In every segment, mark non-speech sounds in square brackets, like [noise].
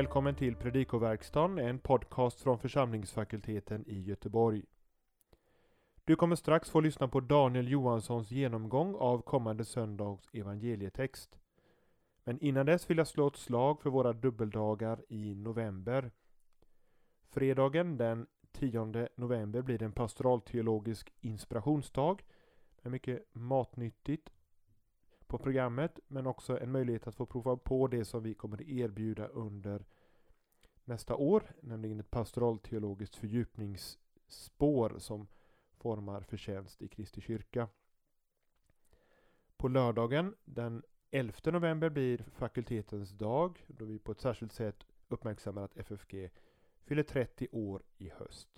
Välkommen till Predikoverkstan, en podcast från församlingsfakulteten i Göteborg. Du kommer strax få lyssna på Daniel Johanssons genomgång av kommande söndags evangelietext. Men innan dess vill jag slå ett slag för våra dubbeldagar i november. Fredagen den 10 november blir det en pastoralteologisk inspirationsdag med mycket matnyttigt på programmet men också en möjlighet att få prova på det som vi kommer erbjuda under nästa år, nämligen ett pastoralteologiskt fördjupningsspår som formar förtjänst i Kristi kyrka. På lördagen den 11 november blir fakultetens dag då vi på ett särskilt sätt uppmärksammar att FFG fyller 30 år i höst.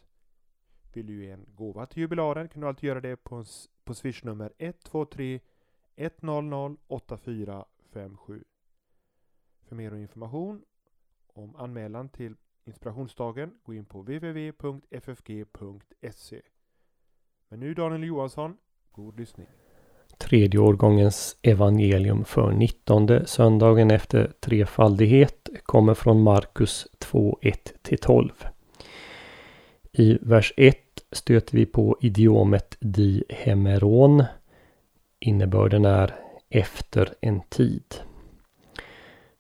Vill du ge en gåva till jubilaren kan du alltid göra det på, på swishnummer 123 100 8457. För mer information om anmälan till inspirationsdagen gå in på www.ffg.se. Men nu Daniel Johansson, god lyssning. Tredje årgångens evangelium för 19 söndagen efter trefaldighet kommer från Markus 2, 1-12. I vers 1 stöter vi på idiomet di hemeron Innebörden är efter en tid.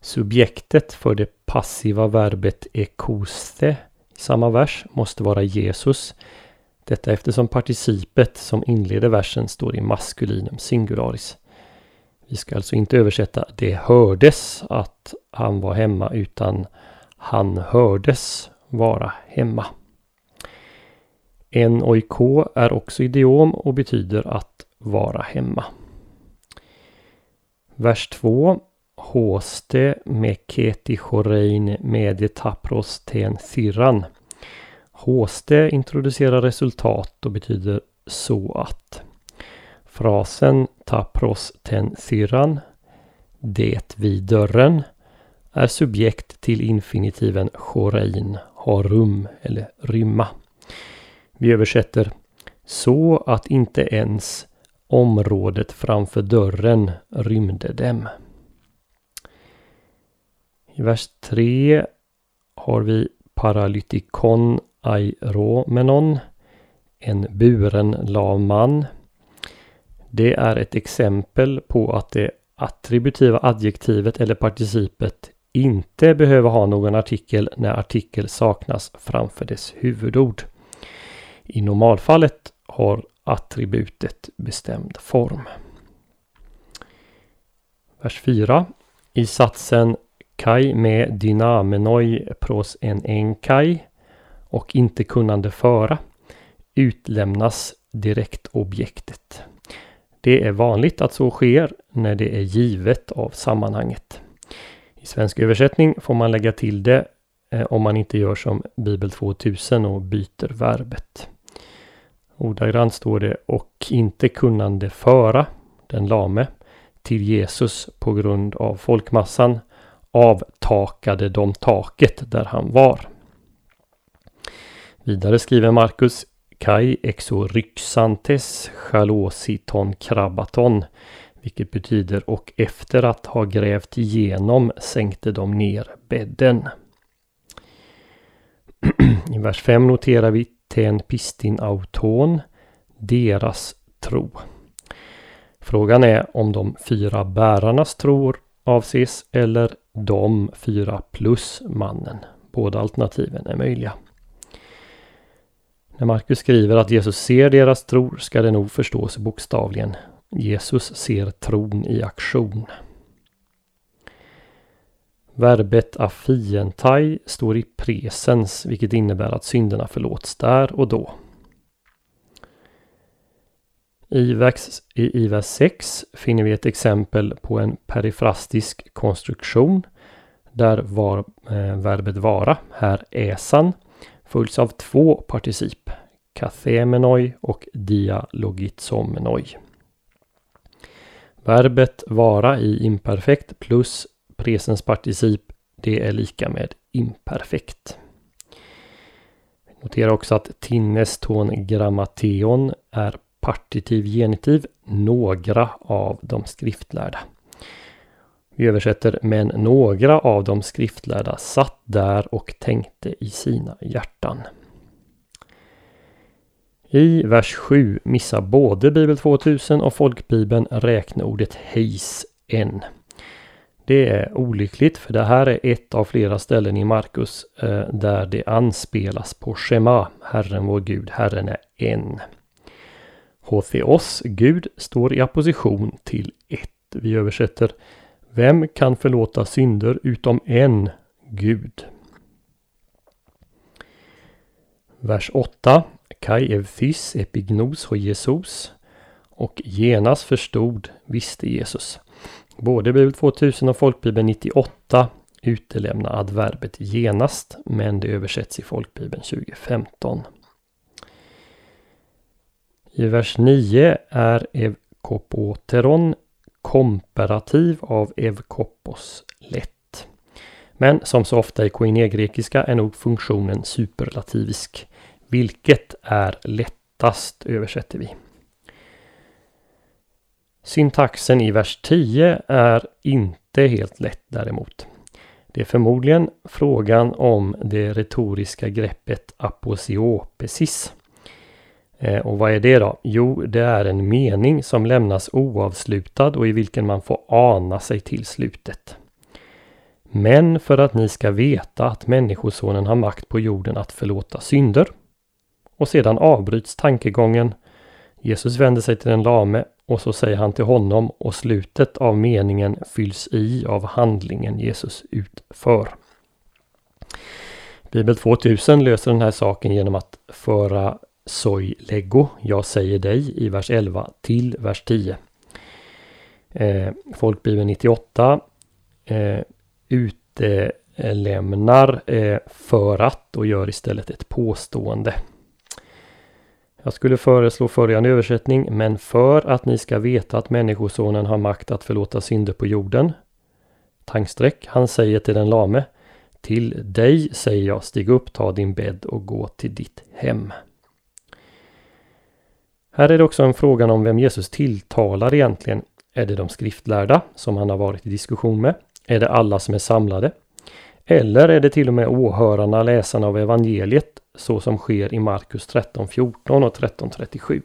Subjektet för det passiva verbet ekoste i samma vers måste vara Jesus. Detta eftersom participet som inleder versen står i maskulinum singularis. Vi ska alltså inte översätta det hördes att han var hemma utan han hördes vara hemma. En oiko är också idiom och betyder att vara hemma. Vers 2 Håste meketi chorein medie tapros ten sirran Håste introducerar resultat och betyder så att. Frasen tapros ten sirran, det vid dörren, är subjekt till infinitiven chorein, ha rum eller rymma. Vi översätter så att inte ens området framför dörren rymde dem. I vers 3 har vi paralytikon airomenon, en buren lam man. Det är ett exempel på att det attributiva adjektivet eller participet inte behöver ha någon artikel när artikel saknas framför dess huvudord. I normalfallet har attributet bestämd form. Vers 4. I satsen kai med dynamenoi pros en enkai och inte kunnande föra utlämnas direktobjektet. Det är vanligt att så sker när det är givet av sammanhanget. I svensk översättning får man lägga till det eh, om man inte gör som Bibel 2000 och byter verbet. Ordagrant står det och inte kunnande föra den lame till Jesus på grund av folkmassan avtakade de taket där han var. Vidare skriver Markus Kai exoryxantes chalositon krabaton vilket betyder och efter att ha grävt igenom sänkte de ner bädden. [clears throat] I vers 5 noterar vi ten pistin auton, deras tro. Frågan är om de fyra bärarnas tro avses eller de fyra plus mannen. Båda alternativen är möjliga. När Markus skriver att Jesus ser deras tro ska det nog förstås bokstavligen. Jesus ser tron i aktion. Verbet afientai står i presens vilket innebär att synderna förlåts där och då. I vers, i, vers 6 finner vi ett exempel på en perifrastisk konstruktion där var eh, verbet vara, här äsan, följs av två particip, kathemenoi och dialogitsomenoi. Verbet vara i imperfekt plus presensparticip det är lika med imperfekt. Notera också att tinnes ton grammateon är partitiv genitiv några av de skriftlärda. Vi översätter men några av de skriftlärda satt där och tänkte i sina hjärtan. I vers 7 missar både Bibel 2000 och Folkbibeln räkneordet hejs en. Det är olyckligt för det här är ett av flera ställen i Markus eh, där det anspelas på Shema, Herren vår Gud, Herren är en. Hotheos, Gud, står i opposition till ett. Vi översätter Vem kan förlåta synder utom en Gud? Vers 8 Kai evthys epignos ho Jesus och genast förstod visste Jesus. Både Bibel 2000 och Folkbibeln 98 utelämnar adverbet genast men det översätts i Folkbibeln 2015. I vers 9 är evkopoteron komparativ av evkopos lätt. Men som så ofta i koinegrekiska är nog funktionen superlativisk. Vilket är lättast översätter vi. Syntaxen i vers 10 är inte helt lätt däremot. Det är förmodligen frågan om det retoriska greppet aposiopesis. Eh, och vad är det då? Jo, det är en mening som lämnas oavslutad och i vilken man får ana sig till slutet. Men för att ni ska veta att Människosonen har makt på jorden att förlåta synder. Och sedan avbryts tankegången. Jesus vänder sig till den lame och så säger han till honom och slutet av meningen fylls i av handlingen Jesus utför. Bibel 2000 löser den här saken genom att föra soi lego, jag säger dig, i vers 11 till vers 10. Eh, Folkbibeln 98 eh, utelämnar eh, för att och gör istället ett påstående. Jag skulle föreslå följande översättning. Men för att ni ska veta att Människosonen har makt att förlåta synder på jorden. Tankstreck. Han säger till den lame. Till dig säger jag, stig upp, ta din bädd och gå till ditt hem. Här är det också en fråga om vem Jesus tilltalar egentligen. Är det de skriftlärda som han har varit i diskussion med? Är det alla som är samlade? Eller är det till och med åhörarna, läsarna av evangeliet så som sker i Markus 13.14 och 13.37.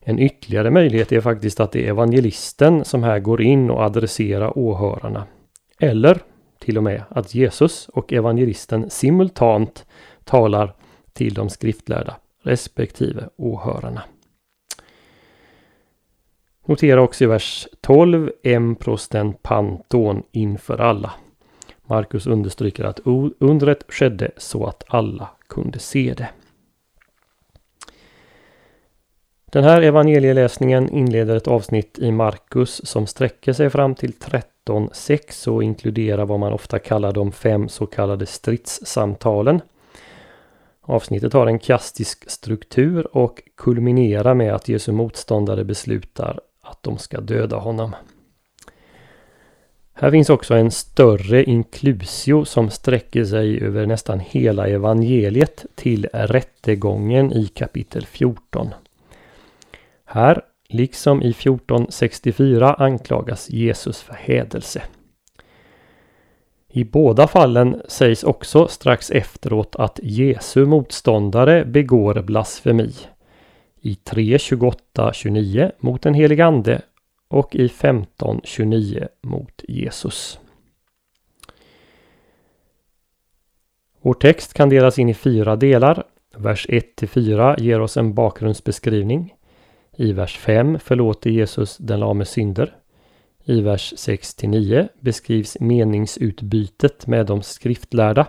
En ytterligare möjlighet är faktiskt att det är evangelisten som här går in och adresserar åhörarna. Eller till och med att Jesus och evangelisten simultant talar till de skriftlärda respektive åhörarna. Notera också i vers 12 emprosten panton inför alla. Markus understryker att undret skedde så att alla kunde se det. Den här evangelieläsningen inleder ett avsnitt i Markus som sträcker sig fram till 13.6 och inkluderar vad man ofta kallar de fem så kallade stridssamtalen. Avsnittet har en kastisk struktur och kulminerar med att Jesu motståndare beslutar att de ska döda honom. Här finns också en större inklusio som sträcker sig över nästan hela evangeliet till rättegången i kapitel 14. Här, liksom i 1464, anklagas Jesus för hädelse. I båda fallen sägs också strax efteråt att Jesu motståndare begår blasfemi. I 3.28-29 mot den helige Ande och i 15.29 mot Jesus. Vår text kan delas in i fyra delar. Vers 1-4 ger oss en bakgrundsbeskrivning. I vers 5 förlåter Jesus den lames synder. I vers 6-9 beskrivs meningsutbytet med de skriftlärda.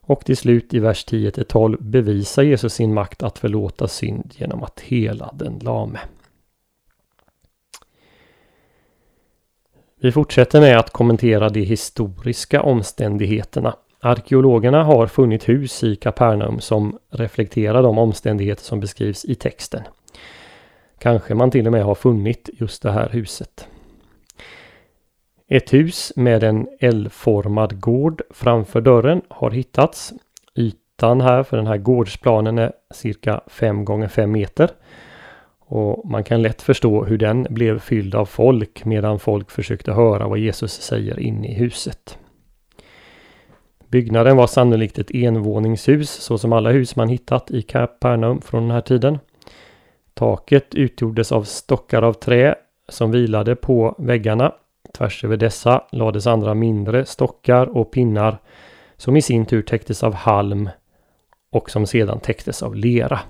Och till slut i vers 10-12 bevisar Jesus sin makt att förlåta synd genom att hela den lame. Vi fortsätter med att kommentera de historiska omständigheterna. Arkeologerna har funnit hus i Kapernaum som reflekterar de omständigheter som beskrivs i texten. Kanske man till och med har funnit just det här huset. Ett hus med en L-formad gård framför dörren har hittats. Ytan här för den här gårdsplanen är cirka 5 gånger 5 meter. Och man kan lätt förstå hur den blev fylld av folk medan folk försökte höra vad Jesus säger inne i huset. Byggnaden var sannolikt ett envåningshus så som alla hus man hittat i Kapernaum från den här tiden. Taket utgjordes av stockar av trä som vilade på väggarna. Tvärs över dessa lades andra mindre stockar och pinnar som i sin tur täcktes av halm och som sedan täcktes av lera.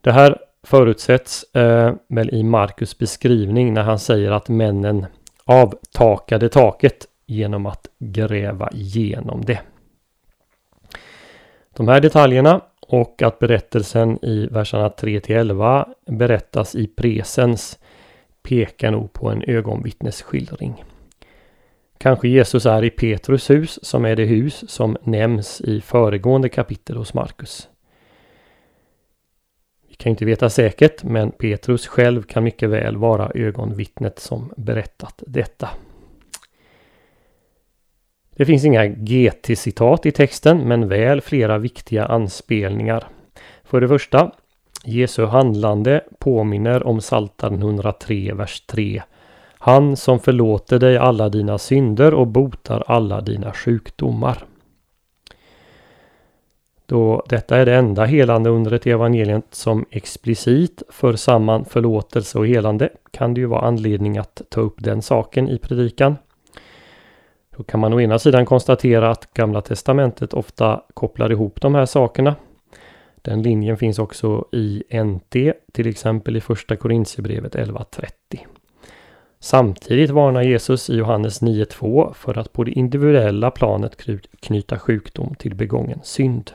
Det här förutsätts eh, väl i Markus beskrivning när han säger att männen avtakade taket genom att gräva igenom det. De här detaljerna och att berättelsen i verserna 3 11 berättas i presens pekar nog på en ögonvittnesskildring. Kanske Jesus är i Petrus hus som är det hus som nämns i föregående kapitel hos Markus. Vi kan inte veta säkert men Petrus själv kan mycket väl vara ögonvittnet som berättat detta. Det finns inga GT-citat i texten men väl flera viktiga anspelningar. För det första, Jesu handlande påminner om Psaltaren 103, vers 3. Han som förlåter dig alla dina synder och botar alla dina sjukdomar. Då detta är det enda helande undret i evangeliet som explicit för samman förlåtelse och helande kan det ju vara anledning att ta upp den saken i predikan. Då kan man å ena sidan konstatera att Gamla Testamentet ofta kopplar ihop de här sakerna. Den linjen finns också i NT, till exempel i Första Korintierbrevet 11.30. Samtidigt varnar Jesus i Johannes 9.2 för att på det individuella planet knyta sjukdom till begången synd.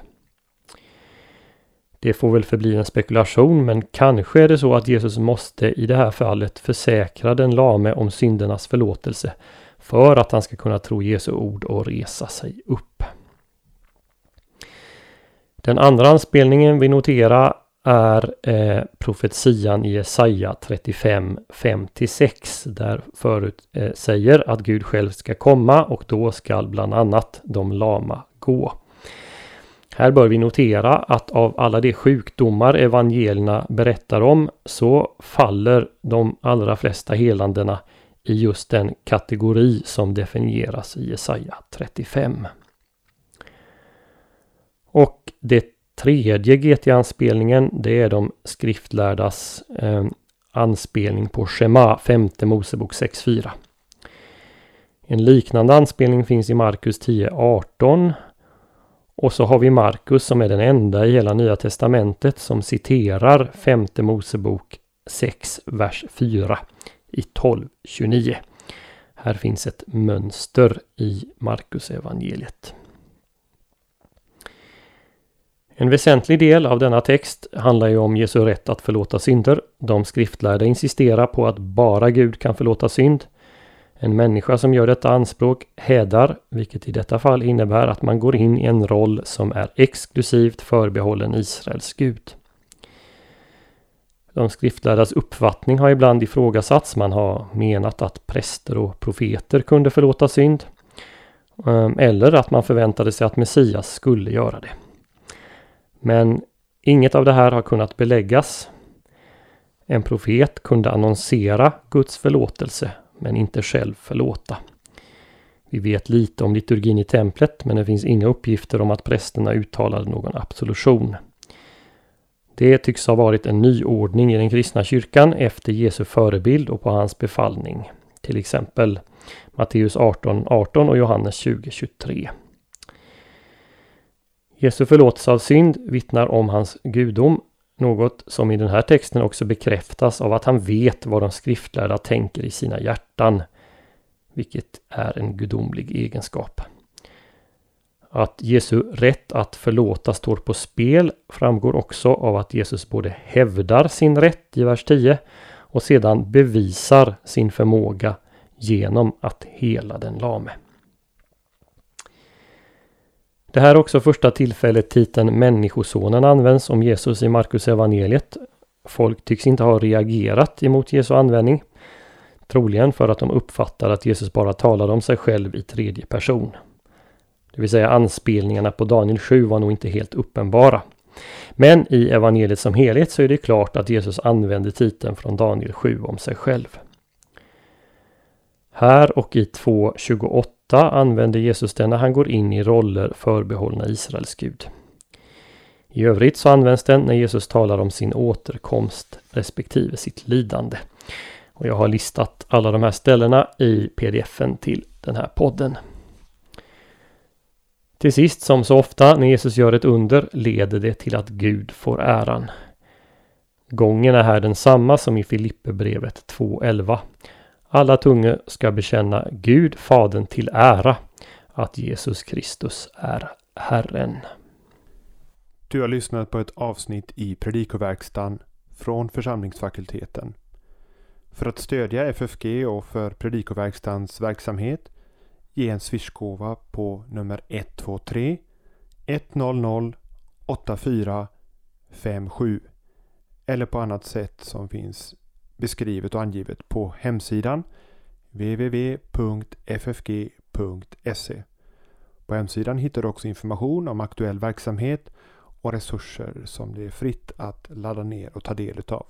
Det får väl förbli en spekulation men kanske är det så att Jesus måste i det här fallet försäkra den lame om syndernas förlåtelse för att han ska kunna tro Jesu ord och resa sig upp. Den andra anspelningen vi noterar är eh, profetian i Jesaja 35, 5-6 där förut eh, säger att Gud själv ska komma och då skall bland annat de lama gå. Här bör vi notera att av alla de sjukdomar evangelierna berättar om så faller de allra flesta helandena i just den kategori som definieras i Jesaja 35. Och det tredje GT-anspelningen det är de skriftlärdas eh, anspelning på Shema, femte Mosebok 6.4. En liknande anspelning finns i Markus 10.18 och så har vi Markus som är den enda i hela Nya Testamentet som citerar femte Mosebok 6, vers 4 i 12.29. Här finns ett mönster i Markus evangeliet. En väsentlig del av denna text handlar ju om Jesu rätt att förlåta synder. De skriftlärda insisterar på att bara Gud kan förlåta synd. En människa som gör detta anspråk hädar, vilket i detta fall innebär att man går in i en roll som är exklusivt förbehållen Israels Gud. De skriftlärdas uppfattning har ibland ifrågasatts. Man har menat att präster och profeter kunde förlåta synd. Ehm, eller att man förväntade sig att Messias skulle göra det. Men inget av det här har kunnat beläggas. En profet kunde annonsera Guds förlåtelse men inte själv förlåta. Vi vet lite om liturgin i templet men det finns inga uppgifter om att prästerna uttalade någon absolution. Det tycks ha varit en nyordning i den kristna kyrkan efter Jesu förebild och på hans befallning. Till exempel Matteus 18, 18 och Johannes 20, 23. Jesu förlåtelse av synd vittnar om hans gudom, något som i den här texten också bekräftas av att han vet vad de skriftlärda tänker i sina hjärtan, vilket är en gudomlig egenskap. Att Jesu rätt att förlåta står på spel framgår också av att Jesus både hävdar sin rätt i vers 10 och sedan bevisar sin förmåga genom att hela den lame. Det här är också första tillfället titeln Människosonen används om Jesus i Markus evangeliet. Folk tycks inte ha reagerat emot Jesu användning. Troligen för att de uppfattar att Jesus bara talade om sig själv i tredje person. Det vill säga anspelningarna på Daniel 7 var nog inte helt uppenbara. Men i evangeliet som helhet så är det klart att Jesus använder titeln från Daniel 7 om sig själv. Här och i 2.28 använder Jesus den när han går in i roller förbehållna Israels Gud. I övrigt så används den när Jesus talar om sin återkomst respektive sitt lidande. Och jag har listat alla de här ställena i pdfen till den här podden. Till sist, som så ofta när Jesus gör ett under, leder det till att Gud får äran. Gången är här densamma som i Filipperbrevet 2.11. Alla tungor ska bekänna Gud, Fadern till ära, att Jesus Kristus är Herren. Du har lyssnat på ett avsnitt i Predikoverkstan från församlingsfakulteten. För att stödja FFG och för Predikoverkstans verksamhet ge en swishgåva på nummer 123 100 8457 eller på annat sätt som finns beskrivet och angivet på hemsidan www.ffg.se. På hemsidan hittar du också information om aktuell verksamhet och resurser som det är fritt att ladda ner och ta del utav.